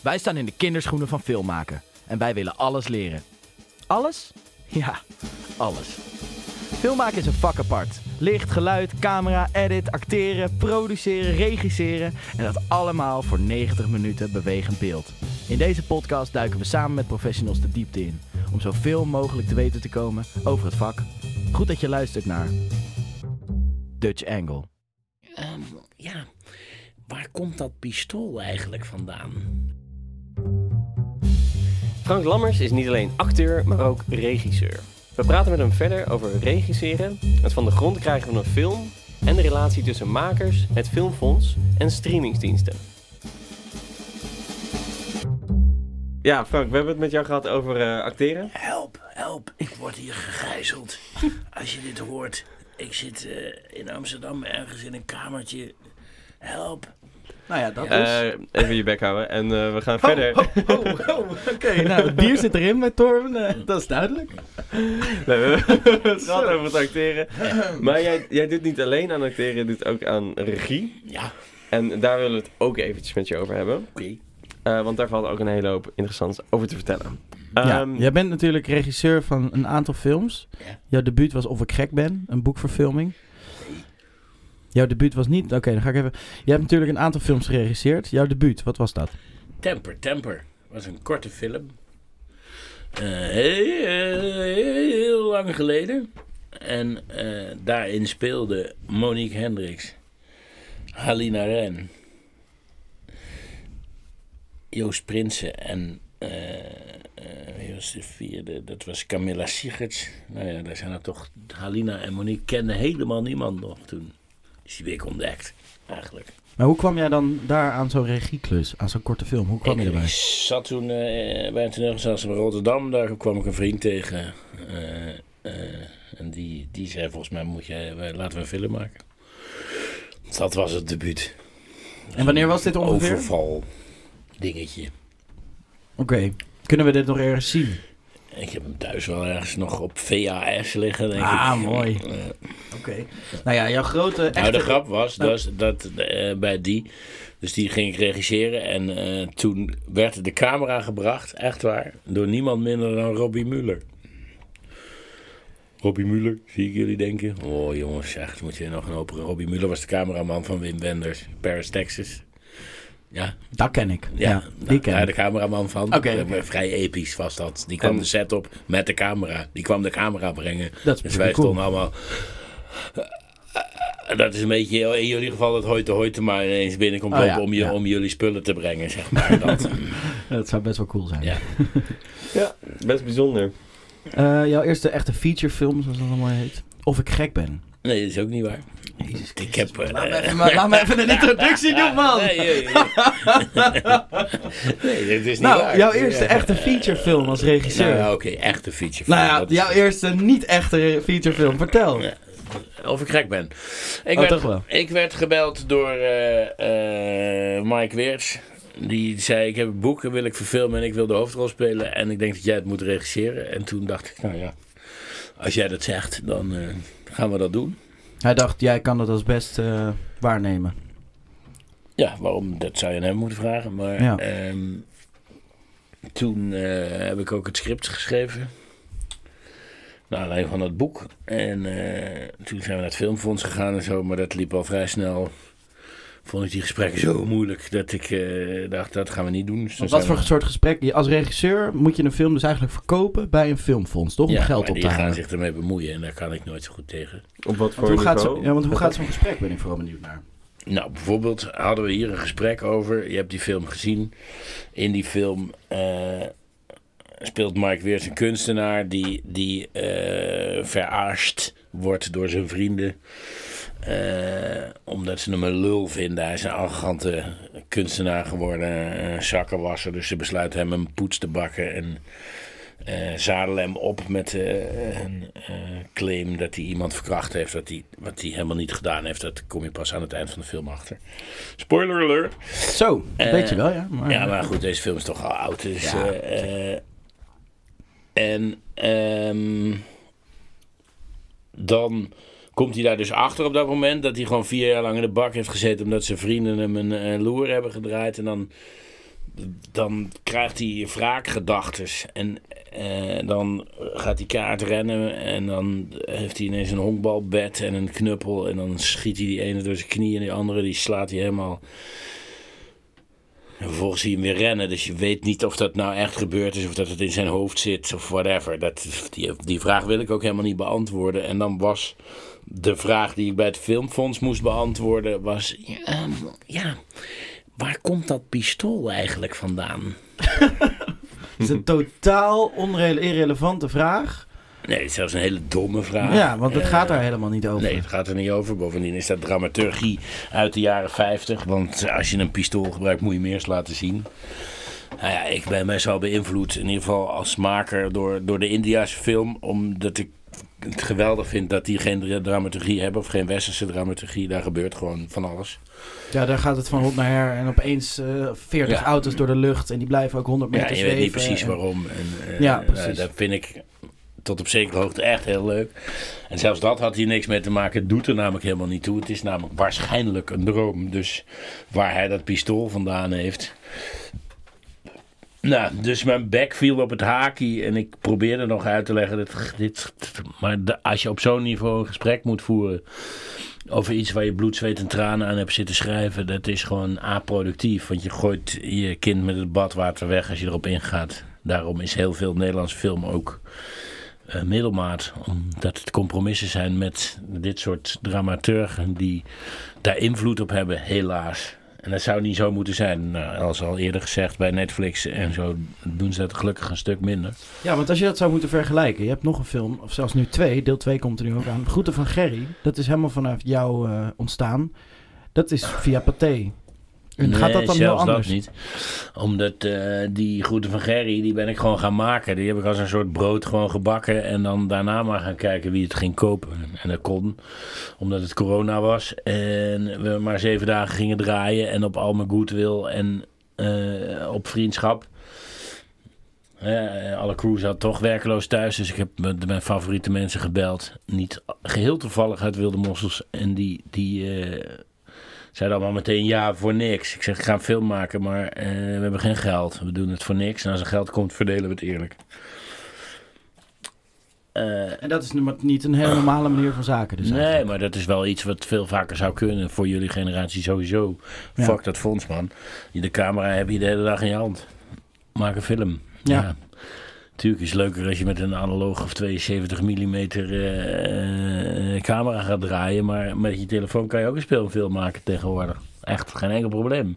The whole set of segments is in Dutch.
Wij staan in de kinderschoenen van filmmaken en wij willen alles leren. Alles? Ja, alles. Filmmaken is een vak apart. Licht, geluid, camera, edit, acteren, produceren, regisseren en dat allemaal voor 90 minuten bewegend beeld. In deze podcast duiken we samen met professionals de diepte in om zoveel mogelijk te weten te komen over het vak. Goed dat je luistert naar Dutch Angle. Ehm, ja, waar komt dat pistool eigenlijk vandaan? Frank Lammers is niet alleen acteur, maar ook regisseur. We praten met hem verder over regisseren, het van de grond krijgen van een film en de relatie tussen makers, het filmfonds en streamingsdiensten. Ja, Frank, we hebben het met jou gehad over eh, acteren. Help, help, ik word hier gegijzeld. Als je dit hoort, ik zit eh, in Amsterdam ergens in een kamertje. Help. Nou ja, dat Eh, even je bek houden en eh, we gaan verder. Oké. Nou, het bier zit erin met Torben, eh, dat is duidelijk. Nee, we hebben het over het acteren. Maar jij, jij doet niet alleen aan acteren, je doet ook aan regie. Ja, En daar willen we het ook eventjes met je over hebben. oké. Want daar valt ook een hele hoop interessants over te vertellen. Ja, Ehm, jij bent natuurlijk regisseur van een aantal films. Jouw debuut was Of ik gek ben, een boekverfilming. Jouw debuut was niet... Oké, dan ga ik even... Je hebt natuurlijk een aantal films geregisseerd. Jouw debuut, wat was dat? Temper, Temper was een korte film. Eh, heel, heel, lang geleden. En eh, daarin speelde Monique Hendricks, Halina Ren, Joost Prinsen en wie was de vierde? Dat was Camilla Siegerts. Nou ja, daar zijn er toch. Halina en Monique kenden helemaal niemand nog toen. Is die week ontdekt, eigenlijk. Maar hoe kwam jij dan daar aan zo'n regieklus, aan zo'n korte film? Hoe kwam je ik erbij? zat toen eh, bij een toneelgezelschap in Rotterdam. Daar kwam ik een vriend tegen. eh, eh, en die, die zei volgens mij, moet je, eh, laten we een film maken. Dat was het debuut. En wanneer was dit ongeveer? Overval dingetje. Oké, kunnen we dit nog ergens zien? Ik heb hem thuis wel ergens nog op VHS liggen, denk Ah, ik. mooi. Oké. Nou ja, jouw grote echte... Nou, de grap was Nou. dus dat eh, bij die, dus die ging ik regisseren en eh, toen werd de camera gebracht, echt waar, door niemand minder dan Robbie Muller. Robbie Muller, zie ik jullie denken? Oh jongens, echt, moet je nog een operen. Robbie Muller was de cameraman van Wim Wenders, Paris, Texas. Ja, Dat ken ik. ja, Ja, die ken daar ik. de cameraman van. Oké, Eh. Vrij episch was dat. Die kwam En- de set op met de camera. Die kwam de camera brengen. Dat is Dus wij cool. stonden allemaal... Eh, Dat is een beetje in jullie geval het hoite hoite maar ineens binnenkomt Oh, lopen ja, om, je, ja. om jullie spullen te brengen, zeg maar. Dat, Dat zou best wel cool zijn. ja. Ja, best bijzonder. Eh, jouw eerste echte featurefilm, zoals dat allemaal heet. Of ik gek ben. Nee, dat is ook niet waar. Jezus Ik heb... eh, Laat me even, maar- laat me even een introductie doen, man. Nee, nee, nee. is niet nou, waar. jouw eerste Ja. echte featurefilm als regisseur. Nou, Nou, ja, oké, echte feature. ja, Dat is- jouw eerste niet echte featurefilm. Vertel. Ja. Of ik gek ben. Ik, Oh, werd, toch wel? ik werd gebeld door eh, eh, Mike Weerts. Die zei, ik heb een boek en wil ik verfilmen en ik wil de hoofdrol spelen. En ik denk dat jij het moet regisseren. En toen dacht ik, nou ja, als jij dat zegt, dan gaan we dat doen. Hij dacht, jij kan dat als best eh, waarnemen. Ja, waarom? Dat zou je aan hem moeten vragen. Maar Ja. ehm, toen eh, heb ik ook het script geschreven. Naar aanleiding van dat boek. En eh, toen zijn we naar het filmfonds gegaan en zo. Maar dat liep al vrij snel. Vond ik die gesprekken zo moeilijk dat ik eh, dacht, dat gaan we niet doen. Dus wat voor we- soort gesprek? Als regisseur moet je een film dus eigenlijk verkopen bij een filmfonds, toch? Om ja, geld op te die gaan halen. zich ermee bemoeien en daar kan ik nooit zo goed tegen. Op wat voor Want hoe, gaat niveau? zo, ja, want hoe gaat zo'n gesprek? Ben ik vooral benieuwd naar. Nou, bijvoorbeeld hadden we hier een gesprek over. Je hebt die film gezien. In die film eh, speelt Mike Weers een kunstenaar die, die eh, veraarst wordt door zijn vrienden. Eh, omdat ze hem een lul vinden. Hij is een arrogante kunstenaar geworden, een zakkenwasser. Dus ze besluiten hem een poets te bakken en eh zadelen hem op met eh, een claim dat hij iemand verkracht heeft. Dat hij, wat hij helemaal niet gedaan heeft. Dat kom je pas aan het eind van de film achter. Spoiler alert! Zo, weet je wel, ja. Maar, Ja, maar goed, deze film is toch al oud. Dus, Ja, en ehm, dan komt hij daar dus achter op dat moment dat hij gewoon vier jaar lang in de bak heeft gezeten omdat zijn vrienden hem een, loer hebben gedraaid. En dan dan krijgt hij wraakgedachtes. En eh, dan gaat hij kaart rennen. En dan heeft hij ineens een honkbalbed en een knuppel. En dan schiet hij die ene door zijn knie en die andere die slaat hij helemaal. En vervolgens zie je hem weer rennen. Dus je weet niet of dat nou echt gebeurd is. Of dat het in zijn hoofd zit. Of whatever. Dat, die vraag wil ik ook helemaal niet beantwoorden. En dan was de vraag die ik bij het filmfonds moest beantwoorden. Was ja, ehm, ja waar komt dat pistool eigenlijk vandaan? Het is een totaal irrelevante vraag. Nee, het is zelfs een hele domme vraag. Ja, want het Eh, gaat daar helemaal niet over. Nee, het gaat er niet over. Bovendien is dat dramaturgie uit de jaren 50. Want als je een pistool gebruikt, moet je meer eens laten zien. Nou ja, ik ben best wel beïnvloed, in ieder geval als maker, door, door de Indiase film. Omdat ik het geweldig vind dat die geen dramaturgie hebben, of geen westerse dramaturgie. Daar gebeurt gewoon van alles. Ja, daar gaat het van hot naar her. En opeens eh 40 Ja. auto's door de lucht. En die blijven ook 100 meter Ja, je zweven. weet niet precies en- waarom. En, eh, Ja, eh, precies. dat vind ik tot op zekere hoogte echt heel leuk. En zelfs dat had hier niks mee te maken. Het doet er namelijk helemaal niet toe. Het is namelijk waarschijnlijk een droom. Dus waar hij dat pistool vandaan heeft. Nou, dus mijn bek viel op het haakje en ik probeerde nog uit te leggen. Dat, dit, maar als je op zo'n niveau een gesprek moet voeren over iets waar je bloed, zweet en tranen aan hebt zitten schrijven, dat is gewoon aproductief. Want je gooit je kind met het badwater weg als je erop ingaat. Daarom is heel veel Nederlandse film ook eh, middelmaat. Omdat het compromissen zijn met dit soort dramaturgen die daar invloed op hebben, helaas. En dat zou niet zo moeten zijn. Nou, als al eerder gezegd bij Netflix en zo doen ze dat gelukkig een stuk minder. Ja, want als je dat zou moeten vergelijken. Je hebt nog een film, of zelfs nu twee. Deel 2 komt er nu ook aan. Groeten van Gerry. Dat is helemaal vanuit jou eh, ontstaan. Dat is via Pathé. En gaat dat dan heel anders? dat niet. Omdat eh, die groeten van Gerry, die ben ik gewoon gaan maken. Die heb ik als een soort brood gewoon gebakken. En dan daarna maar gaan kijken wie het ging kopen. En dat kon, omdat het corona was. En we maar zeven dagen gingen draaien. En op al mijn goodwill en eh, op vriendschap. Eh, alle crew zat toch werkeloos thuis. Dus ik heb mijn favoriete mensen gebeld. Niet geheel toevallig uit Wilde Mossels. En die... die zeiden allemaal meteen ja voor niks. Ik zeg, ik ga een film maken, maar eh, we hebben geen geld. We doen het voor niks. En als er geld komt, verdelen we het eerlijk. Eh, En dat is niet een hele normale manier van zaken. Dus nee, eigenlijk. maar dat is wel iets wat veel vaker zou kunnen. Voor jullie generatie sowieso. Ja. Fuck dat fonds, man. Je de camera heb je de hele dag in je hand. Maak een film. Ja. ja. Tuurlijk is het leuker als je met een analoog of 72 mm eh, camera gaat draaien. Maar met je telefoon kan je ook een speelfilm maken tegenwoordig. Echt geen enkel probleem.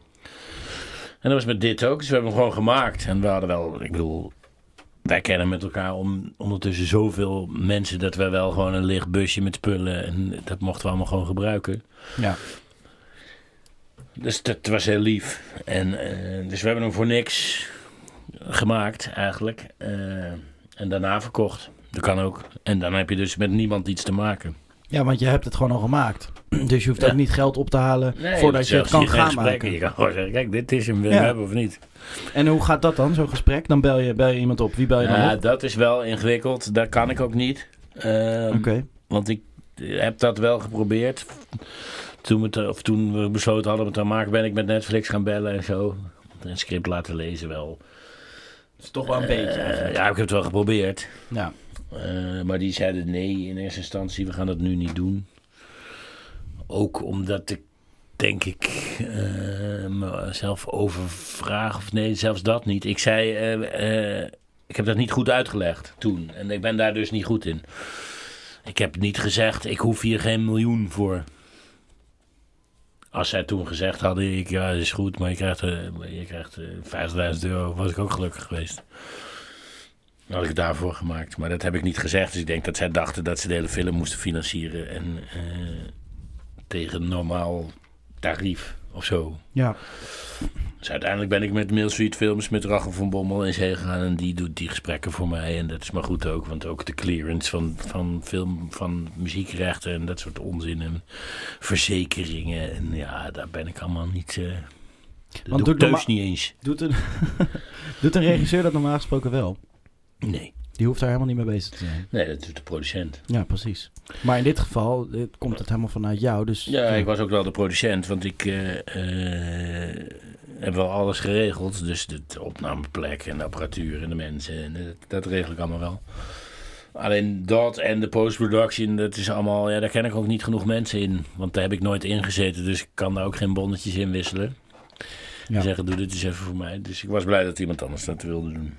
En dat was met dit ook. Dus we hebben hem gewoon gemaakt. En we hadden wel, ik bedoel, wij kennen met elkaar om, ondertussen zoveel mensen dat wij wel gewoon een licht busje met spullen. En dat mochten we allemaal gewoon gebruiken. Ja. Dus dat was heel lief. En, eh, dus we hebben hem voor niks gemaakt eigenlijk. Eh, en daarna verkocht. Dat kan ook. En dan heb je dus met niemand iets te maken. ja, want je hebt het gewoon al gemaakt. Dus je hoeft Ja. ook niet geld op te halen Nee, voordat je het kan geen gaan maken. Je kan gewoon zeggen, kijk, dit is hem, wil je Ja. hebben of niet? En hoe gaat dat dan, zo'n gesprek? Dan bel je, bel je iemand op. Wie bel je dan Ja, op? dat is wel ingewikkeld. Dat kan ik ook niet. Ehm, Oké. Want ik heb dat wel geprobeerd. Toen we, of toen we besloten hadden om het te maken, ben ik met Netflix gaan bellen en zo. Een script laten lezen wel. Dat is toch wel een beetje. Eh, eigenlijk. ja, ik heb het wel geprobeerd. Ja. Eh, maar die zeiden nee in eerste instantie, we gaan dat nu niet doen. Ook omdat ik, denk ik, eh, mezelf overvraag of nee, zelfs dat niet. Ik zei, eh, eh, ik heb dat niet goed uitgelegd toen. En ik ben daar dus niet goed in. Ik heb niet gezegd, ik hoef hier geen miljoen voor. Als zij toen gezegd hadden, ik, ja, is goed, maar je krijgt, eh, je krijgt eh, 50.000 euro, was ik ook gelukkig geweest. Had ik het daarvoor gemaakt. Maar dat heb ik niet gezegd. Dus ik denk dat zij dachten dat ze de hele film moesten financieren. En eh, tegen normaal tarief of zo. Ja. Dus uiteindelijk ben ik met Suite Films met Rachel van Bommel in zee gegaan. En die doet die gesprekken voor mij. En dat is maar goed ook. Want ook de clearance van, van film, van muziekrechten en dat soort onzin. En verzekeringen. En ja, daar ben ik allemaal niet... dat Want doe ik niet eens. Doet een, doet een regisseur dat normaal gesproken wel? Nee. Die hoeft daar helemaal niet mee bezig te zijn. Nee, dat doet de producent. Ja, precies. Maar in dit geval eh, komt het helemaal vanuit jou. Dus Ja, ik was ook wel de producent, want ik, eh, eh, hebben we alles geregeld. Dus de opnameplek en de apparatuur en de mensen. En dat, dat regel ik allemaal wel. Alleen dat en de post-production, dat is allemaal... Ja, daar ken ik ook niet genoeg mensen in. Want daar heb ik nooit in gezeten. Dus ik kan daar ook geen bonnetjes in wisselen. Ja. En zeggen, doe dit eens even voor mij. Dus ik was blij dat iemand anders dat wilde doen.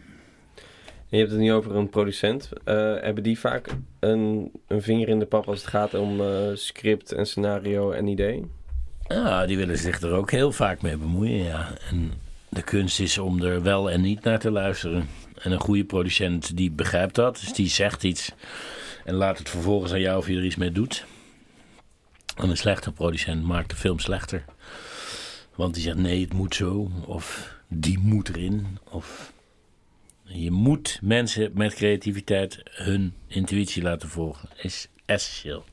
Je hebt het nu over een producent. Eh, hebben die vaak een, een vinger in de pap als het gaat om eh, script en scenario en idee? Ja, die willen zich er ook heel vaak mee bemoeien, ja. En de kunst is om er wel en niet naar te luisteren. En een goede producent die begrijpt dat. Dus die zegt iets en laat het vervolgens aan jou of je er iets mee doet. En een slechte producent maakt de film slechter. Want die zegt nee, het moet zo. Of die moet erin. Of je moet mensen met creativiteit hun intuïtie laten volgen. Is essentieel.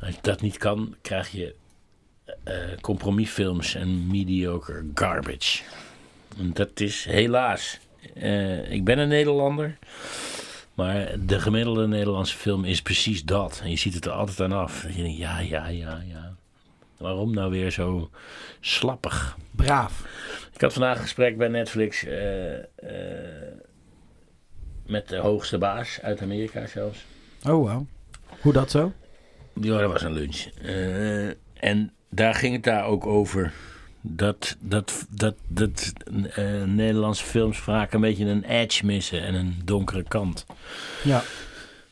Als je dat niet kan, krijg je eh, compromisfilms en mediocre garbage. En dat is helaas. eh, ik ben een Nederlander. Maar de gemiddelde Nederlandse film is precies dat. En je ziet het er altijd aan af. Je denkt, ja, ja, ja, ja. Waarom nou weer zo slappig? Braaf. Ik had vandaag een gesprek bij Netflix eh, eh, met de hoogste baas uit Amerika zelfs. Oh, wow. Hoe dat zo? Ja, dat was een lunch. Eh, en daar ging het daar ook over. Dat, dat, dat, dat Nederlandse films vaak een beetje een edge missen en een donkere kant. Ja.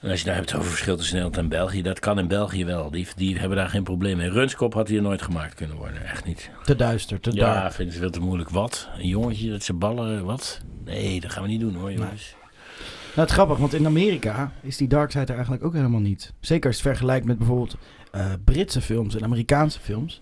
En als je daar hebt over verschil tussen Nederland en België, dat kan in België wel. Die, die hebben daar geen probleem mee. Runskop had hier nooit gemaakt kunnen worden, echt niet. Te duister, te Ja, dark. vinden ze veel te moeilijk. Wat? Een jongetje dat ze ballen, wat? Nee, dat gaan we niet doen hoor, jongens. Nou, het is grappig, want in Amerika is die dark side er eigenlijk ook helemaal niet. Zeker als je het vergelijkt met bijvoorbeeld eh, Britse films en Amerikaanse films.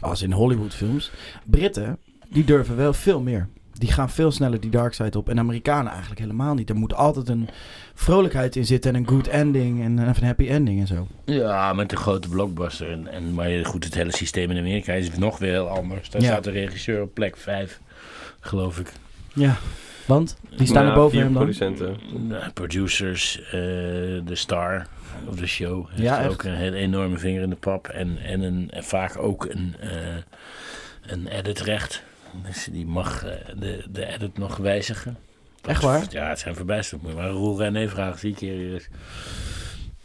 Als in Hollywood films. Britten, die durven wel veel meer. Die gaan veel sneller die dark side op. En Amerikanen eigenlijk helemaal niet. Er moet altijd een vrolijkheid in zitten en een good ending en even een happy ending en zo. Ja, met de grote blockbuster. En, en, maar goed, het hele systeem in Amerika is nog weer heel anders. Daar Ja. staat de regisseur op plek 5, geloof ik. Ja, want die staan Ja, er boven vier hem dan. producenten. Nou, producers, eh, de star of de show heeft Ja, echt? ook een hele enorme vinger in de pap. En, en, een, en vaak ook een, eh een editrecht. Dus die mag eh, de, de edit nog wijzigen. Echt waar? Ja, het zijn verbijsterend. Moet je maar Roel René vragen, zie ik hier.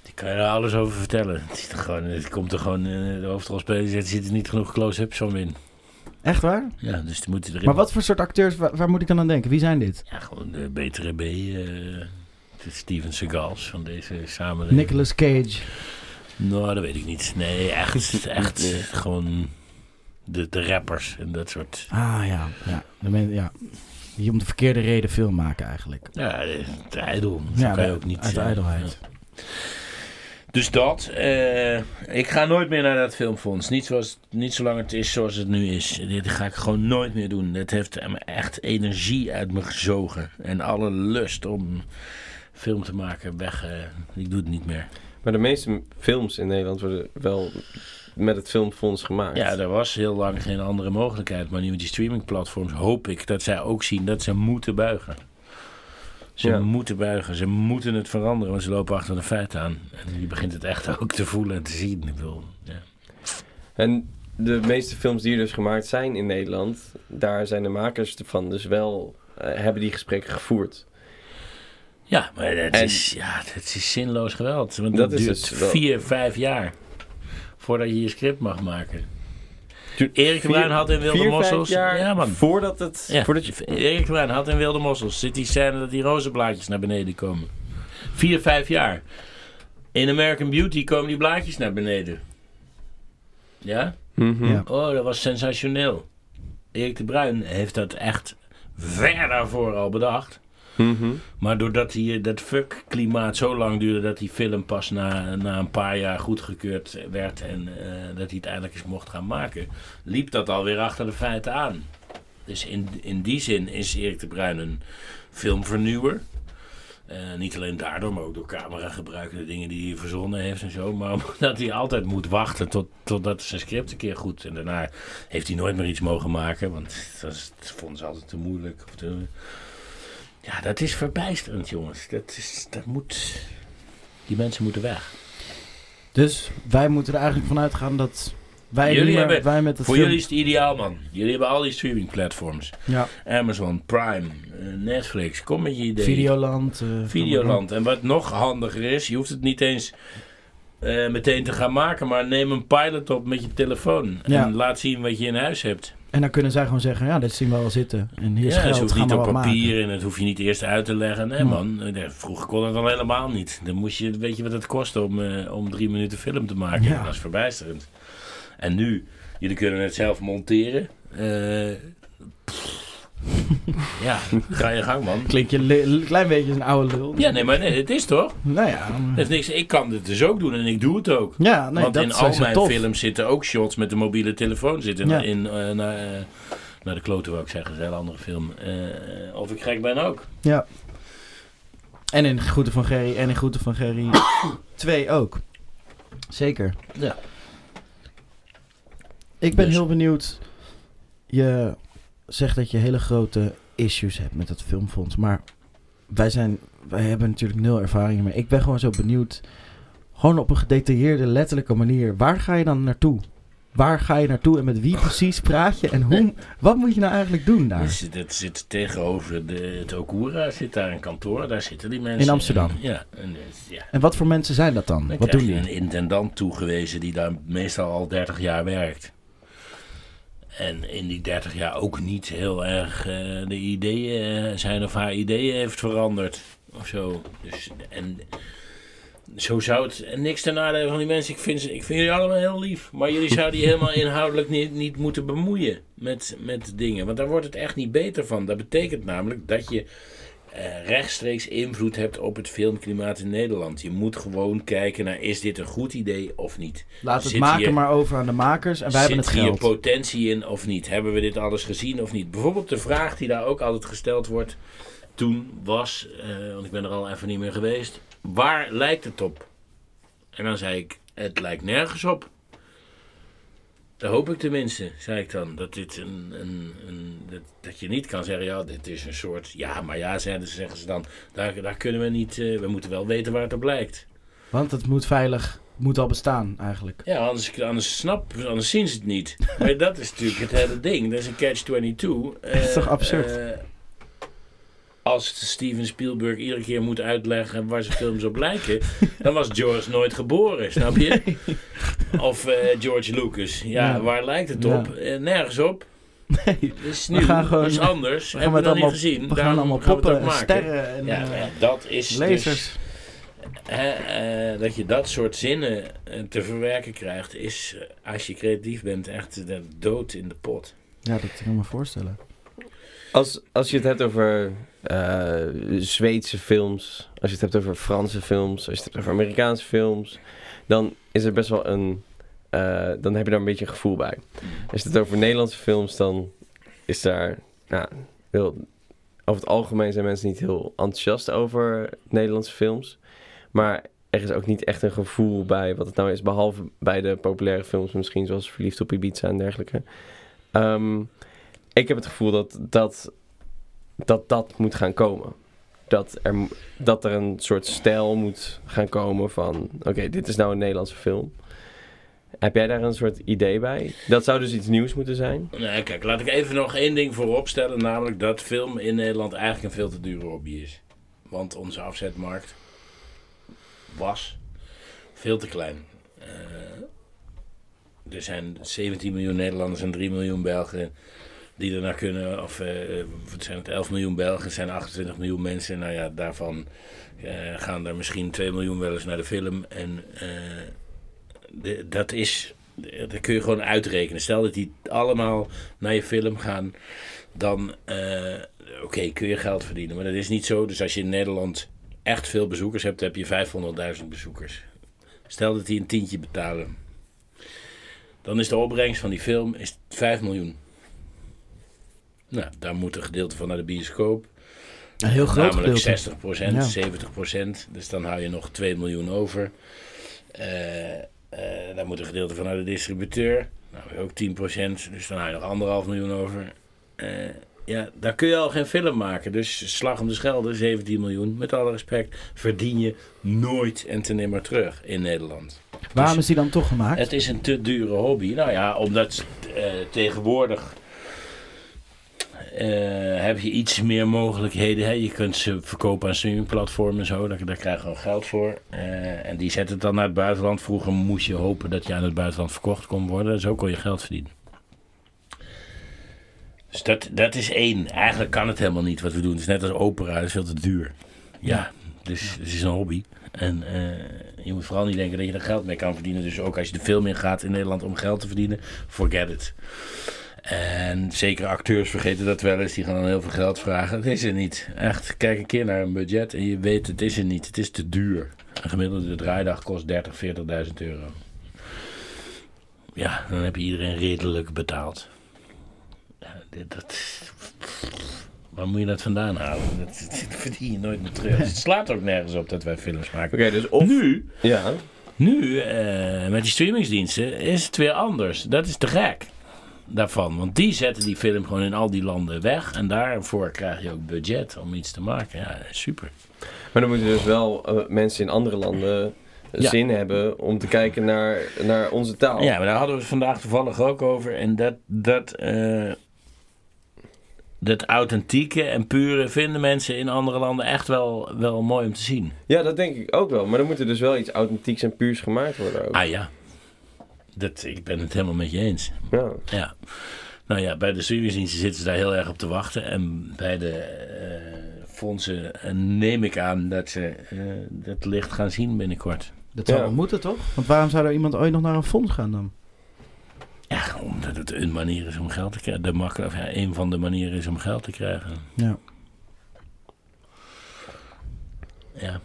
Die kan je er alles over vertellen. Het, gewoon, het komt er gewoon, eh, de hoofdrolspeler er zitten niet genoeg close-ups van in. Echt waar? Ja, dus die moeten erin. Maar wat voor soort acteurs, waar, waar moet ik dan aan denken? Wie zijn dit? Ja, gewoon de betere B. eh, de Steven Seagals van deze samenleving. Nicolas Cage. Nou, dat weet ik niet. Nee, echt, echt gewoon de, de rappers en dat soort... Ah ja, ja. De ja. Die om de verkeerde reden film maken eigenlijk. Ja, de ijdel. Ja, kan je ook niet... uit ijdelheid. ja. Dus dat. eh, ik ga nooit meer naar dat filmfonds. Niet, zoals, niet zolang het is zoals het nu is. Dit ga ik gewoon nooit meer doen. Het heeft me echt energie uit me gezogen. En alle lust om film te maken weg. eh, ik doe het niet meer. Maar de meeste films in Nederland worden wel met het filmfonds gemaakt. Ja, er was heel lang geen andere mogelijkheid. Maar nu met die streamingplatforms hoop ik dat zij ook zien dat ze moeten buigen. Ze Ja. moeten buigen. Ze moeten het veranderen. Want ze lopen achter de feiten aan. En je begint het echt ook te voelen en te zien. Ik bedoel, ja. En de meeste films die er dus gemaakt zijn in Nederland, daar zijn de makers ervan dus wel, eh, hebben die gesprekken gevoerd. Ja, maar het, En- is, ja, het is zinloos geweld. Want Dat het duurt dus wel- vier, vijf jaar voordat je je script mag maken. Erik de Bruin had in Wilde vier, Mossels... ja, man. voordat het... Ja, Voordat je, Erik de Bruin had in Wilde Mossels. Zit die scène dat die rozenblaadjes naar beneden komen. Vier, vijf jaar. In American Beauty komen die blaadjes naar beneden. Ja? Mhm. Ja. Oh, dat was sensationeel. Erik de Bruin heeft dat echt ver daarvoor al bedacht. Mhm. Maar doordat die, dat fuck-klimaat zo lang duurde dat die film pas na, na een paar jaar goedgekeurd werd en eh, dat hij het eindelijk eens mocht gaan maken, liep dat alweer achter de feiten aan. Dus in, in die zin is Erik de Bruin een filmvernieuwer. Eh, niet alleen daardoor, maar ook door cameragebruik en de dingen die hij verzonnen heeft en zo. Maar omdat hij altijd moet wachten tot, totdat zijn script een keer goed. En daarna heeft hij nooit meer iets mogen maken, want dat, is- dat vonden ze altijd te moeilijk. Of te, ja, dat is verbijsterend, jongens. Dat, is, dat moet... Die mensen moeten weg. Dus wij moeten er eigenlijk vanuit gaan dat Wij, Jullie hebben- wij met het Voor film- jullie is het ideaal, man. Jullie hebben al die streaming platforms. Ja, Amazon, Prime, eh, Netflix. Kom met je idee. Videoland. eh, Videoland. En wat nog handiger is, je hoeft het niet eens eh, meteen te gaan maken, maar neem een pilot op met je telefoon. Ja. En laat zien wat je in huis hebt. En dan kunnen zij gewoon zeggen, ja, dit zien we al zitten. En hier ja, geld, het hoeft niet op papier maken. en dat hoef je niet eerst uit te leggen. Nee man, Eh, vroeger kon het al helemaal niet. Dan moest je, weet je wat het kost om, eh, om drie minuten film te maken? Ja. Dat is verbijsterend. En nu, jullie kunnen het zelf monteren. Pff. ja, ga je gang man. Klink je een klein beetje als een oude lul. Ja, nee, maar nee, het is toch? Nou ja, is niks, ik kan dit dus ook doen en ik doe het ook. ja nee, Want dat in al mijn tof. films zitten ook shots met de mobiele telefoon zitten. Ja. In, eh, naar, eh, naar de kloten wou ik zeggen, dat is een hele andere film. Eh, of ik gek ben ook. Ja. En in Groeten van Gerry en in Groeten van Gerry 2 ook. Zeker. Ja. Ik ben Dus. heel benieuwd. Je zegt dat je hele grote issues hebt met het filmfonds. Maar wij, zijn, wij hebben natuurlijk nul ervaring mee. Ik ben gewoon zo benieuwd. Gewoon op een gedetailleerde, letterlijke manier. Waar ga je dan naartoe? Waar ga je naartoe en met wie precies praat je? En hoe, wat moet je nou eigenlijk doen daar? Dus dat zit tegenover de, het Okura, zit daar een kantoor, daar zitten die mensen. In Amsterdam? En, ja, en, ja. En wat voor mensen zijn dat dan? Dan Wat doen je die? een intendant toegewezen die daar meestal al 30 jaar werkt. En in die 30 jaar ook niet heel erg eh, de ideeën, eh, zijn of haar ideeën heeft veranderd. Of zo. Dus, en zo zou het. En niks ten nadele van die mensen. Ik vind, ze- ik vind jullie allemaal heel lief. Maar jullie zouden je helemaal inhoudelijk niet, niet moeten bemoeien met, met dingen. Want daar wordt het echt niet beter van. Dat betekent namelijk dat je rechtstreeks invloed hebt op het filmklimaat in Nederland. Je moet gewoon kijken naar is dit een goed idee of niet. Laat het Zit maken hier- maar over aan de makers en wij hebben het Zit hier geld. potentie in of niet? Hebben we dit alles gezien of niet? Bijvoorbeeld de vraag die daar ook altijd gesteld wordt toen was, eh, want ik ben er al even niet meer geweest, waar lijkt het op? En dan zei ik, het lijkt nergens op. Dat hoop ik tenminste, zei ik dan. Dat, dit een, een, een, dat, dat je niet kan zeggen, ja, dit is een soort... Ja, maar ja, zeggen ze, zeggen ze dan. Daar, daar kunnen we niet... eh, we moeten wel weten waar het op lijkt. Want het moet veilig, moet al bestaan eigenlijk. Ja, anders, anders, snap, anders zien ze het niet. Maar dat is natuurlijk het hele ding. Dat is een catch-22. Dat is toch absurd? Eh, als Steven Spielberg iedere keer moet uitleggen waar zijn films op lijken, dan was George nooit geboren, snap je? Of eh, George Lucas. Ja, Ja. waar lijkt het Ja. op? Eh, nergens op. Nee, Het We gaan gewoon- is anders. we gaan met nog niet allemaal, gezien. we gaan allemaal het poppen en sterren en Ja, eh, dat is dus... lasers. Eh, dat je dat soort zinnen te verwerken krijgt, is als je creatief bent echt de dood in de pot. Ja, dat kan ik me voorstellen. Als, als je het hebt over eh, Zweedse films, als je het hebt over Franse films, als je het hebt over Amerikaanse films, dan is er best wel een. eh, dan heb je daar een beetje een gevoel bij. Als je het over Nederlandse films, dan is daar. Nou, heel, over het algemeen zijn mensen niet heel enthousiast over Nederlandse films. Maar er is ook niet echt een gevoel bij wat het nou is, behalve bij de populaire films, misschien zoals Verliefd op Ibiza en dergelijke. Ehm, ik heb het gevoel dat dat, dat, dat moet gaan komen. Dat er, dat er een soort stijl moet gaan komen van... Oké, dit is nou een Nederlandse film. Heb jij daar een soort idee bij? Dat zou dus iets nieuws moeten zijn? Nee, kijk, laat ik even nog één ding voorop stellen, namelijk dat film in Nederland eigenlijk een veel te dure hobby is. Want onze afzetmarkt was veel te klein. Eh, er zijn 17 miljoen Nederlanders en 3 miljoen Belgen die er naar kunnen. Of eh, wat zijn het 11 miljoen Belgen, zijn 28 miljoen mensen. Nou ja, daarvan eh, gaan er misschien 2 miljoen wel eens naar de film. En eh, dat is, dat kun je gewoon uitrekenen. Stel dat die allemaal naar je film gaan, dan eh, oké, kun je geld verdienen. Maar dat is niet zo. Dus als je in Nederland echt veel bezoekers hebt, heb je 500.000 bezoekers. Stel dat die een tientje betalen. Dan is de opbrengst van die film is 5 miljoen. Nou, daar moet een gedeelte van naar de bioscoop. Een heel groot Namelijk gedeelte. 60%, 70%. Dus dan hou je nog 2 miljoen over. Eh eh daar moet een gedeelte van naar de distributeur. Nou, weer ook 10%. Dus dan hou je nog anderhalf miljoen over. Eh, ja, daar kun je al geen film maken. Dus slag om de schelde, 17 miljoen. Met alle respect, verdien je nooit en ten nimmer terug in Nederland. Waarom Dus is die dan toch gemaakt? het is een te dure hobby. Nou ja, omdat tegenwoordig heb je iets meer mogelijkheden. Hè? Je kunt ze verkopen aan streamingplatformen en zo. Daar, daar krijg je gewoon geld voor. Eh, en die zetten het dan naar het buitenland. Vroeger moest je hopen dat je aan het buitenland verkocht kon worden. Zo kon je geld verdienen. Dus dat, dat is één. Eigenlijk kan het helemaal niet wat we doen. Het is net als opera, is veel te duur. Ja, dus het is een hobby. En eh, je moet vooral niet denken dat je er geld mee kan verdienen. Dus ook als je de film in gaat in Nederland om geld te verdienen, forget it. En zeker acteurs vergeten dat wel eens. Die gaan dan heel veel geld vragen. Het is er niet. Echt, kijk een keer naar een budget en je weet het is er niet. Het is te duur. Een gemiddelde draaidag kost 30, 40.000 euro. Ja, dan heb je iedereen redelijk betaald. Ja, dit, dat, waar moet je dat vandaan halen? Dat, dat verdien je nooit meer terug. Het slaat ook nergens op dat wij films maken. Oké, dus of... Nu, Ja. nu eh, met die streamingsdiensten, is het weer anders. Dat is te gek daarvan. Want die zetten die film gewoon in al die landen weg. En daarvoor krijg je ook budget om iets te maken. Ja, super. Maar dan moeten dus wel eh, mensen in andere landen Ja. zin hebben om te kijken naar, naar onze taal. Ja, maar daar hadden we het vandaag toevallig ook over. En dat, dat, eh, dat authentieke en pure vinden mensen in andere landen echt wel, wel mooi om te zien. Ja, dat denk ik ook wel. Maar dan moet er dus wel iets authentieks en puurs gemaakt worden ook. Ah ja, dat, ik ben het helemaal met je eens. Ja. Ja. Nou ja, bij de streamingsdiensten zitten ze daar heel erg op te wachten. En bij de eh, fondsen eh, neem ik aan dat ze eh, dat licht gaan zien binnenkort. Dat zou Ja. wel moeten, toch? Want waarom zou er iemand ooit nog naar een fonds gaan dan? Ja, omdat het een manier is om geld te krijgen. De makkelijk, of ja, een van de manieren is om geld te krijgen. Ja. Ja.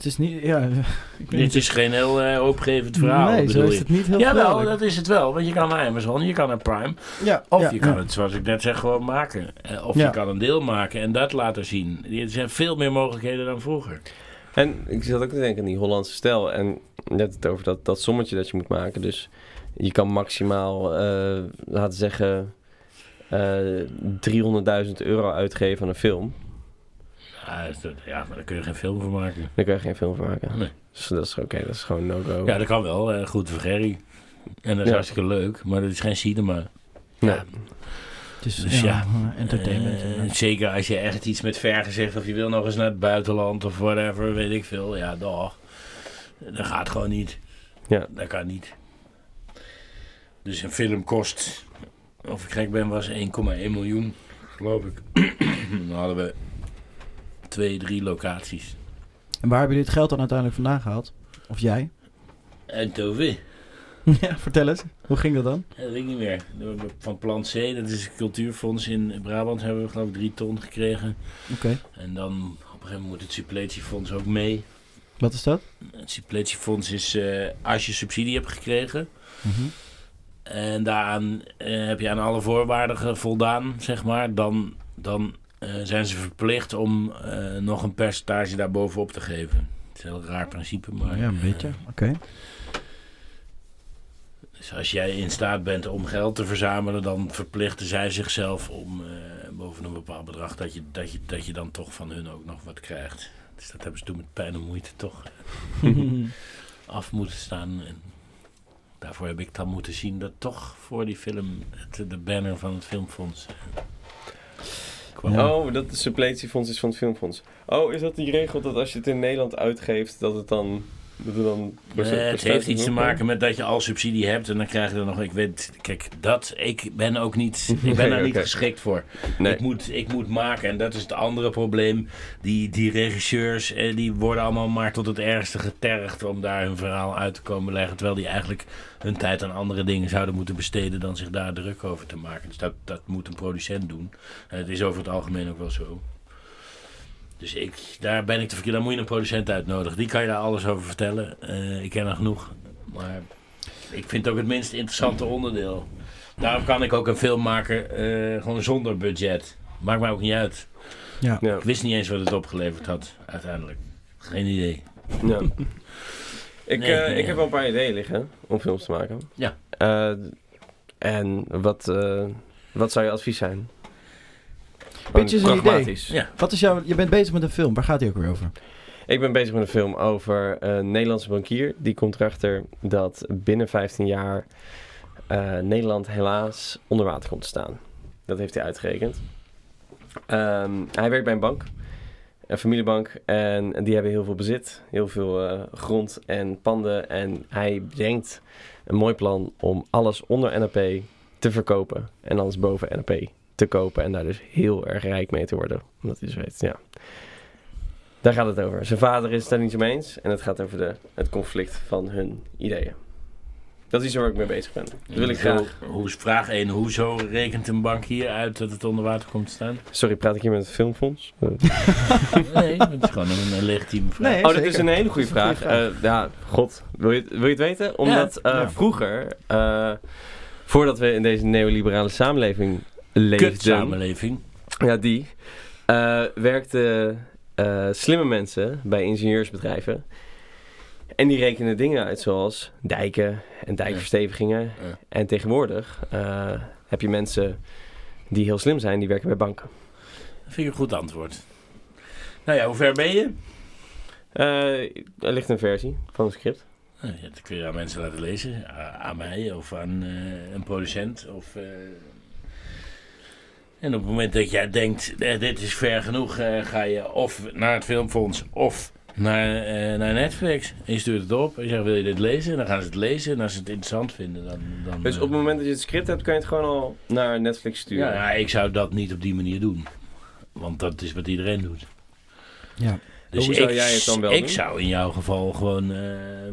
Het is niet... Ja, ik weet Dit is geen heel hoopgevend verhaal. Nee, zo bedoel is je. het niet heel Jawel, duidelijk. dat is het wel. Want je kan naar Amazon, je kan naar Prime. Ja, Of ja, je kan ja. het, zoals ik net zeg, gewoon maken. Eh, Of Ja. je kan een deel maken en dat laten zien. Er zijn veel meer mogelijkheden dan vroeger. En ik zat ook te denken aan die Hollandse stijl. En net het over dat, dat sommetje dat je moet maken. Dus je kan maximaal, eh, laten we zeggen, eh 300.000 euro uitgeven aan een film. Ja, is dat- ja, maar daar kun je geen film van maken. Daar kan je geen film van maken. Nee. Dus dat is oké, dat is gewoon no-go. Ja, dat kan wel. eh, goed voor Gerry. En dat is Ja. hartstikke leuk. Maar dat is geen cinema. Nee. Ja, Het is Dus ja, ja, entertainment. Eh, ja. zeker als je echt iets met vergen zegt. Of je wil nog eens naar het buitenland of whatever. Weet ik veel. Ja, dag. Dat gaat gewoon niet. Ja. Dat kan niet. Dus een film kost, of ik gek ben, was 1,1 miljoen, geloof ik. Dan hadden we twee, drie locaties. En waar heb je dit geld dan uiteindelijk vandaan gehaald? Of jij? En Tove, ja, vertel eens. Hoe ging dat dan? dat weet ik niet meer. Van Plant C, dat is een cultuurfonds in Brabant, hebben we geloof ik drie ton gekregen. Oké. En dan op een gegeven moment moet het suppletiefonds ook mee. Wat is dat? Het suppletiefonds is eh, als je subsidie hebt gekregen. Mhm. En daaraan eh, heb je aan alle voorwaarden voldaan, zeg maar. Dan, dan zijn ze verplicht om eh, nog een percentage daarbovenop te geven. Het is een heel raar principe, maar... ja, een beetje. Oké. eh, dus als jij in staat bent om geld te verzamelen, dan verplichten zij zichzelf om eh, boven een bepaald bedrag dat je, dat, je, dat je dan toch van hun ook nog wat krijgt. Dus dat hebben ze toen met pijn en moeite toch af moeten staan. En daarvoor heb ik dan moeten zien dat toch voor die film het, de banner van het filmfonds eh, kwam. Oh, dat de suppletiefonds is van het filmfonds. Oh, is dat die regel dat als je het in Nederland uitgeeft, dat het dan... Dat er dan Nee, het heeft iets te maken met dat je al subsidie hebt en dan krijg je er nog. Ik weet, kijk, dat. Ik ben ook niet. Ik ben Nee, daar niet geschikt voor. Nee. Ik, moet, ik moet maken en dat is het andere probleem. Die, die regisseurs eh, die worden allemaal maar tot het ergste getergd om daar hun verhaal uit te komen leggen. Terwijl die eigenlijk hun tijd aan andere dingen zouden moeten besteden dan zich daar druk over te maken. Dus dat, dat moet een producent doen. En het is over het algemeen ook wel zo. Dus ik, daar ben ik te verkeerd. Dan moet je een producent uitnodigen. Die kan je daar alles over vertellen. Eh, ik ken er genoeg. Maar ik vind het ook het minst interessante onderdeel. Daarom kan ik ook een film maken eh, gewoon zonder budget. Maakt mij ook niet uit. Ja. Ja. Ik wist niet eens wat het opgeleverd had, uiteindelijk. Geen idee. Ja. Ik, Nee, eh, nee, ik ja. heb wel een paar ideeën liggen om films te maken. Ja. Eh, en wat, eh, wat zou je advies zijn? Pitch is een idee. Ja. Wat is jouw... Je bent bezig met een film. Waar gaat die ook weer over? Ik ben bezig met een film over een Nederlandse bankier. Die komt erachter dat binnen 15 jaar eh, Nederland helaas onder water komt te staan. Dat heeft hij uitgerekend. Ehm, hij werkt bij een bank, een familiebank, en die hebben heel veel bezit, heel veel eh, grond en panden. En hij bedenkt een mooi plan om alles onder NAP te verkopen en alles boven NAP te kopen en daar dus heel erg rijk mee te worden. Omdat hij dus weet, ja. Daar gaat het over. Zijn vader is het daar niet zo mee eens en het gaat over de, het conflict van hun ideeën. Dat is iets waar ik mee bezig ben. Dat wil ik graag. Hoe is vraag 1? Hoezo rekent een bank hier uit dat het onder water komt te staan? Sorry, praat ik hier met het filmfonds? Nee, dat is gewoon een, een legitieme vraag. Nee. Oh, dat zeker. is een hele goede vraag. Eh, ja, god. Wil je, wil je het weten? Omdat eh, Ja. vroeger, eh, voordat we in deze neoliberale samenleving leefden... Kutsamenleving. Ja, die. eh, werkten eh, slimme mensen bij ingenieursbedrijven. En die rekenen dingen uit zoals dijken en dijkverstevigingen. Ja. En tegenwoordig eh, heb je mensen die heel slim zijn, die werken bij banken. Dat vind ik een goed antwoord. Nou ja, hoe ver ben je? Er ligt een versie van een script. Nou ja, dat kun je aan mensen laten lezen. Aan mij of aan een producent. Of, En op het moment dat jij denkt, eh, dit is ver genoeg, eh, ga je of naar het filmfonds of naar, eh, naar Netflix. En je stuurt het op en je zegt, wil je dit lezen? En dan gaan ze het lezen en als ze het interessant vinden, dan... dan Dus op het moment dat je het script hebt, kan je het gewoon al naar Netflix sturen. ja, ik zou dat niet op die manier doen. Want dat is wat iedereen doet. Ja. Dus Hoe zou ik, jij het dan wel Ik doen? zou in jouw geval gewoon eh,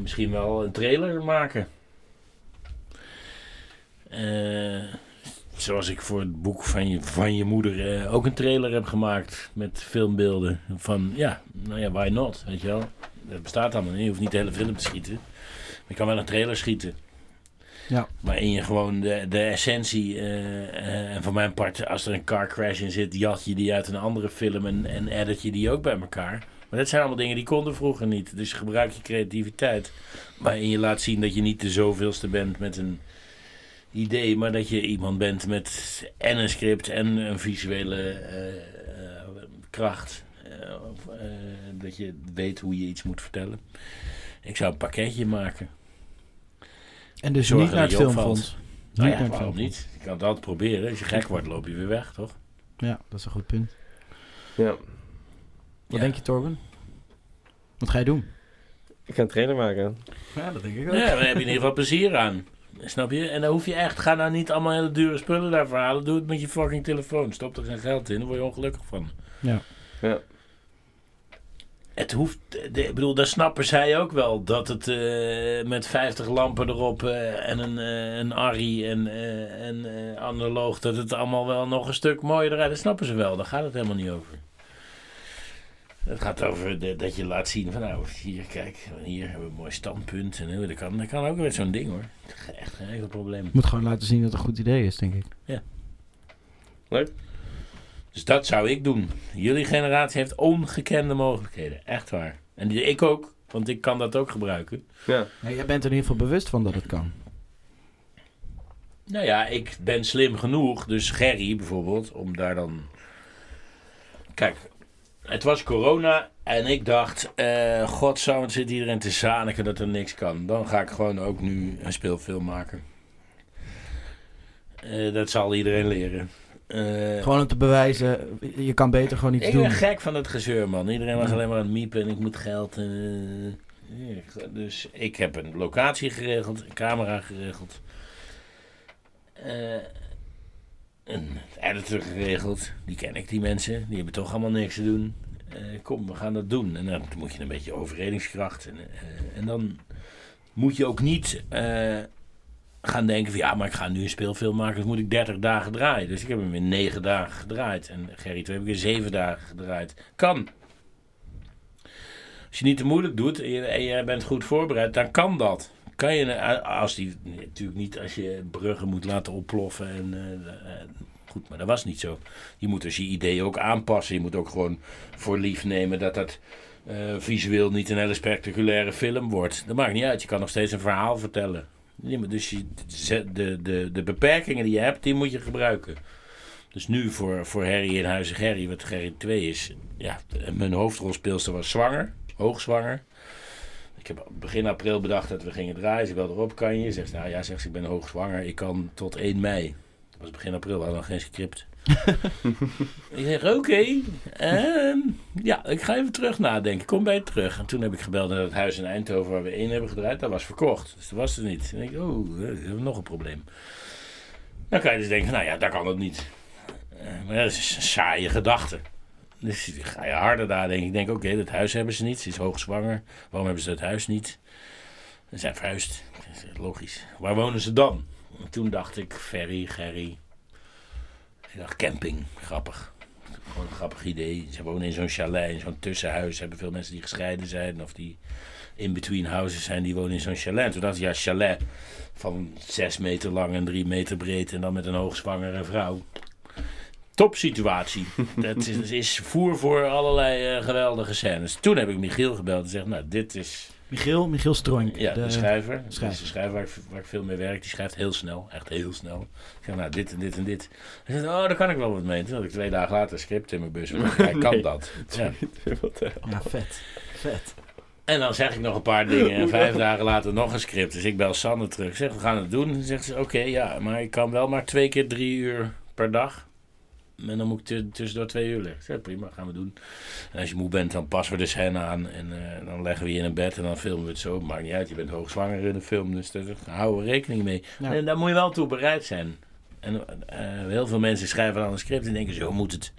misschien wel een trailer maken. Eh, zoals ik voor het boek van je, van je moeder eh, ook een trailer heb gemaakt met filmbeelden. Van ja, nou ja, why not? Weet je wel? Dat bestaat allemaal niet. Je hoeft niet de hele film te schieten. Maar je kan wel een trailer schieten. Ja. Waarin je gewoon de, de essentie, eh, eh, en van mijn part, als er een car crash in zit, jat je die uit een andere film en, en edit je die ook bij elkaar. Maar dat zijn allemaal dingen die konden vroeger niet. Dus gebruik je creativiteit. Waarin je laat zien dat je niet de zoveelste bent met een idee, maar dat je iemand bent met en een script en een visuele eh, eh, kracht. Eh, dat je weet hoe je iets moet vertellen. Ik zou een pakketje maken. En dus Zorgen niet naar het dat filmfonds. Nou Niet ja, naar het waarom filmfonds. niet? Je kan het altijd proberen. Als je gek wordt, loop je weer weg, toch? Ja, dat is een goed punt. Ja. Wat Ja. denk je, Torben? Wat ga je doen? Ik ga een trailer maken. Ja, dat denk ik Ja, daar heb je in ieder geval plezier aan. Snap je? En dan hoef je echt, ga nou niet allemaal hele dure spullen daarvoor halen. Doe het met je fucking telefoon. Stop er geen geld in, daar word je ongelukkig van. Ja. Ja. Het hoeft, de- ik bedoel, daar snappen zij ook wel. Dat het eh, met 50 lampen erop eh, en een, eh, een Arri en, eh, en eh, analoog, dat het allemaal wel nog een stuk mooier eruit. Dat snappen ze wel, daar gaat het helemaal niet over. Het gaat over de- dat je laat zien van nou, hier kijk, hier hebben we een mooi standpunt. En eh, dat kan, dat kan ook met zo'n ding hoor. Echt geen enkel probleem. Moet gewoon laten zien dat het een goed idee is, denk ik. Leuk. Dus dat zou ik doen. Jullie generatie heeft ongekende mogelijkheden. Echt waar. En die, ik ook, want ik kan dat ook gebruiken. Ja. Ja, jij bent er in ieder geval bewust van dat het kan. Nou ja, ik ben slim genoeg, dus Gerry bijvoorbeeld, om daar dan. Kijk, het was corona en ik dacht, eh god zou het zit iedereen te zaniken dat er niks kan. Dan ga ik gewoon ook nu een speelfilm maken. Eh, dat zal iedereen leren. Eh, Gewoon om te bewijzen, je kan beter gewoon iets ik doen. ben gek van het gezeur, man. Iedereen was alleen maar aan het miepen en ik moet geld. Dus ik heb een locatie geregeld, een camera geregeld. eh, een editor geregeld. Die ken ik, die mensen. Die hebben toch allemaal niks te doen. Eh, kom, we gaan dat doen. En dan moet je een beetje overredingskracht. En, eh, en dan moet je ook niet eh, gaan denken van... ja, maar ik ga nu een speelfilm maken, dus moet ik 30 dagen draaien. Dus ik heb hem in 9 dagen gedraaid. En Gerry 2 heb ik in 7 dagen gedraaid. Kan. Als je niet te moeilijk doet en je, en je bent goed voorbereid, dan kan dat. Kan je, eh, als die, natuurlijk niet als je bruggen moet laten ontploffen. En, eh, eh, goed, maar dat was niet zo. Je moet dus je idee ook aanpassen. Je moet ook gewoon voor lief nemen dat dat visueel niet een hele spectaculaire film wordt. Dat maakt niet uit. Je kan nog steeds een verhaal vertellen. Dus je, de, de, de beperkingen die je hebt, die moet je gebruiken. Dus nu voor, voor Harry in Huizen Gerry, wat Gerry 2 is. Ja, mijn hoofdrolspeelster was zwanger. hoogzwanger. Ik heb begin april bedacht dat we gingen draaien. Ze belde erop, kan je? Zegt ze, nou ja, zegt ze, ik ben hoogzwanger. Ik kan tot 1 mei. Dat was begin april, we hadden nog geen script. ik zeg, oké. ehm, ja, ik ga even terug nadenken. Kom bij je terug. En toen heb ik gebeld naar het huis in Eindhoven waar we één hebben gedraaid. Dat was verkocht. Dus dat was het niet. En ik denk, oh, we hebben nog een probleem. Dan kan je dus denken, nou ja, dat kan het niet. Eh, maar dat is een saaie gedachte. Dus ga je harder nadenken. Ik denk, oké, dat huis hebben ze niet. Ze is hoogzwanger. Waarom hebben ze het huis niet? Ze zijn verhuisd. Dat is Logisch. Waar wonen ze dan? En toen dacht ik, Ferry, Gerry. Ik dacht, camping. Grappig. Gewoon een grappig idee. Ze wonen in zo'n chalet, in zo'n tussenhuis. Er hebben veel mensen die gescheiden zijn of die in-between houses zijn, die wonen in zo'n chalet. En toen dacht ik, ja, chalet van zes meter lang en drie meter breed en dan met een hoogzwangere vrouw. Topsituatie. Dat is, is voer voor allerlei eh, geweldige scènes. Toen heb ik Michiel gebeld en gezegd, nou, dit is... Michiel, Michiel Stroink. Ja, de, schrijver. schrijver. Dat is de schrijver waar ik, waar ik veel mee werk. Die schrijft heel snel. Echt heel snel. Ik zeg, nou, dit en dit en dit. Hij zegt, oh, daar kan ik wel wat mee. Toen had ik twee dagen later een script in mijn bus. Hij kan Nee. dat. Ja. Ja, vet. Vet. En dan zeg ik nog een paar dingen. En vijf dagen later nog een script. Dus ik bel Sanne terug. Ik zeg, we gaan het doen. Dan zegt ze, oké, ja, maar ik kan wel maar twee keer drie uur per dag. En dan moet ik tu- tussendoor twee uur liggen. Zeg, prima, gaan we doen. En als je moe bent, dan passen we de scène aan. En eh, dan leggen we je in een bed en dan filmen we het zo. Maakt niet uit, je bent hoogzwanger in de film. Dus daar houden we rekening mee. Ja. En daar moet je wel toe bereid zijn. En eh, heel veel mensen schrijven dan een script en denken, zo moet het.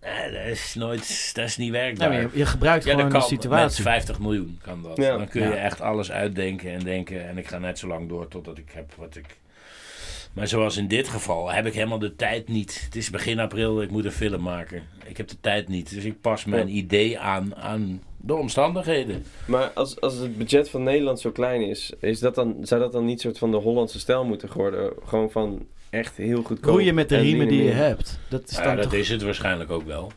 Eh, dat is nooit, dat is niet Ja, werkbaar. je, je gebruikt Ja, gewoon kan. de Met situatie. 50 miljoen kan dat. Ja. Dan kun je Ja. echt alles uitdenken en denken. En ik ga net zo lang door totdat ik heb wat ik... Maar zoals in dit geval heb ik helemaal de tijd niet. Het is begin april, ik moet een film maken. Ik heb de tijd niet. Dus ik pas mijn Ja. idee aan aan de omstandigheden. Maar als, als het budget van Nederland zo klein is, is dat dan, zou dat dan niet soort van de Hollandse stijl moeten worden? Gewoon van echt heel goedkoop. Roeien met de en riemen die je hebt. Dat is Ja, dan dat toch... is het waarschijnlijk ook wel.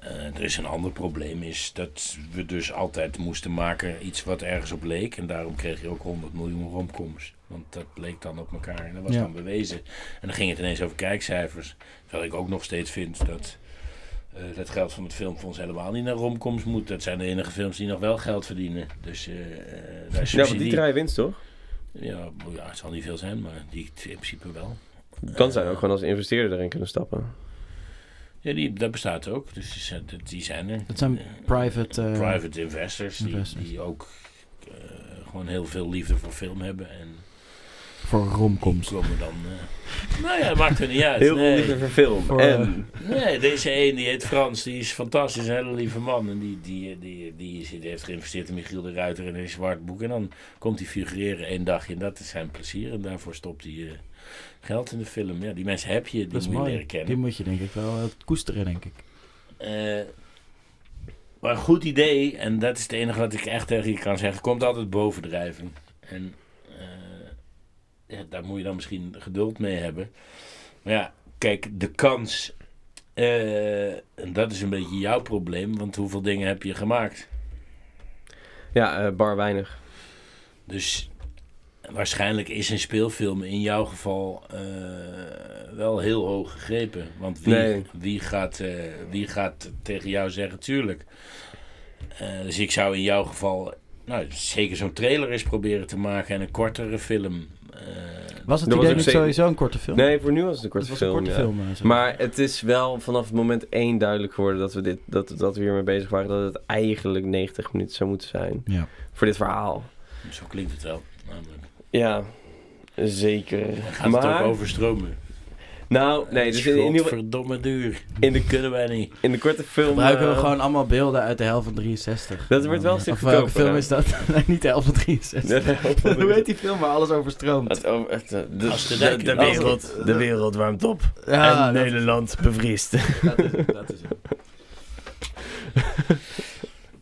Eh, er is een ander probleem, is dat we dus altijd moesten maken iets wat ergens op leek. En daarom kreeg je ook 100 miljoen romcoms. Want dat leek dan op elkaar en dat was Ja. dan bewezen. En dan ging het ineens over kijkcijfers. Terwijl ik ook nog steeds vind dat eh dat geld van het filmfonds helemaal niet naar romcoms moet. Dat zijn de enige films die nog wel geld verdienen. Dus eh, eh, daar is Ja, die draaien winst toch? ja, ja, het zal niet veel zijn, maar die in principe wel. Dan zou je ook gewoon als investeerder erin kunnen stappen. Ja, die, dat bestaat ook. Dus die zijn, die zijn er. Dat zijn private... eh, private investors, die, investors. die ook eh, gewoon heel veel liefde voor film hebben. En voor romcoms. komen dan... eh, nou ja, maakt er niet uit. Heel nee. voor film. Voor, en nee, deze een die heet Frans, die is fantastisch, een hele lieve man. En die, die, die, die, is- die heeft geïnvesteerd in Michiel de Ruiter en een zwart boek. En dan komt hij figureren één dagje en dat is zijn plezier. En daarvoor stopt hij eh, geld in de film. Ja, die mensen heb je, die moet je mooi. leren kennen. Die moet je denk ik wel eh, koesteren, denk ik. Eh, maar een goed idee, en dat is het enige wat ik echt tegen je kan zeggen, komt altijd bovendrijven. En eh, ja, daar moet je dan misschien geduld mee hebben. Maar ja, kijk, de kans, eh, en dat is een beetje jouw probleem, want hoeveel dingen heb je gemaakt? ja, eh, bar weinig. Dus waarschijnlijk is een speelfilm in jouw geval eh, wel heel hoog gegrepen. Want wie, Nee. wie, gaat, wie gaat tegen jou zeggen, tuurlijk. Dus ik zou in jouw geval nou, zeker zo'n trailer eens proberen te maken en een kortere film. Eh, Was het was idee niet sowieso een korte film? Nee, voor nu was het een korte het was film. een korte ja. film. eh. Maar het is wel vanaf moment één duidelijk geworden dat we, dit, dat, dat we hiermee bezig waren. Dat het eigenlijk 90 minuten zou moeten zijn. Ja. Voor dit verhaal. zo klinkt het wel. namelijk. Ja, zeker. Dan gaat maar, het ook overstromen. Nou, nee, dus in, in, ieder geval- Godverdomme duur. in, de, Kunnen wij niet. in de korte film... Gebruiken we eh, gewoon allemaal beelden uit de helft van 63. Dat wordt wel een Of stuk welke film hè? is dat? nee, niet de helft van 63. de helft van Hoe heet die film waar alles overstroomt? Het, over- het, eh, de, wereld, de wereld warmt op. Ja, en Nederland bevriest. dat is het, dat is het.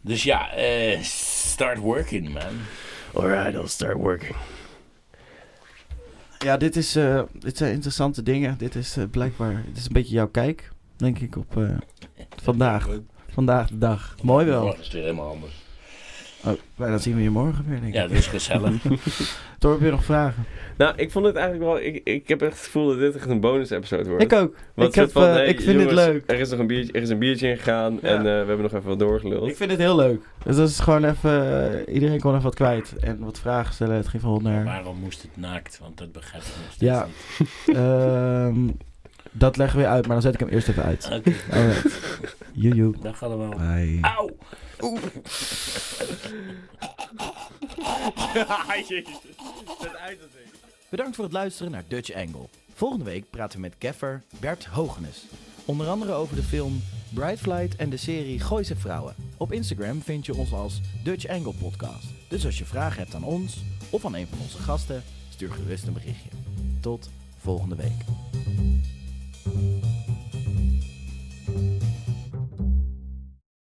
Dus ja, eh, start working, man. Alright, I'll start working. Ja, dit, is, eh, dit zijn interessante dingen. Dit is eh, blijkbaar dit is een beetje jouw kijk, denk ik, op eh, vandaag. vandaag de dag. Mooi wel. Morgen is het weer helemaal anders. Oh, dan zien we je morgen weer, denk ik. Ja, dat is gezellig. Tor, heb je nog vragen? Nou, ik vond het eigenlijk wel... Ik, ik heb echt het gevoel dat dit echt een bonus-episode wordt. Ik ook. Ik, heb, van, eh, hey, ik vind jongens, het leuk. Er is nog een biertje, er is een biertje ingegaan Ja. en eh, we hebben nog even wat doorgeluld. Ik vind het heel leuk. Dus dat is gewoon even... eh, iedereen kon even wat kwijt. En wat vragen stellen. Het ging van hond naar... Waarom moest het naakt? Want dat begrijp ik nog steeds Ja. niet. Ehm, dat leggen we weer uit, maar dan zet ik hem eerst even uit. Oké, Alright. Joejoe. dag allemaal. Bye. Auw! Bedankt voor het luisteren naar Dutch Angle. Volgende week praten we met gaffer Bert Hogenes. Onder andere over de film Bright Flight en de serie Gooise Vrouwen. Op Instagram vind je ons als Dutch Angle Podcast. Dus als je vragen hebt aan ons of aan een van onze gasten, stuur gerust een berichtje. Tot volgende week.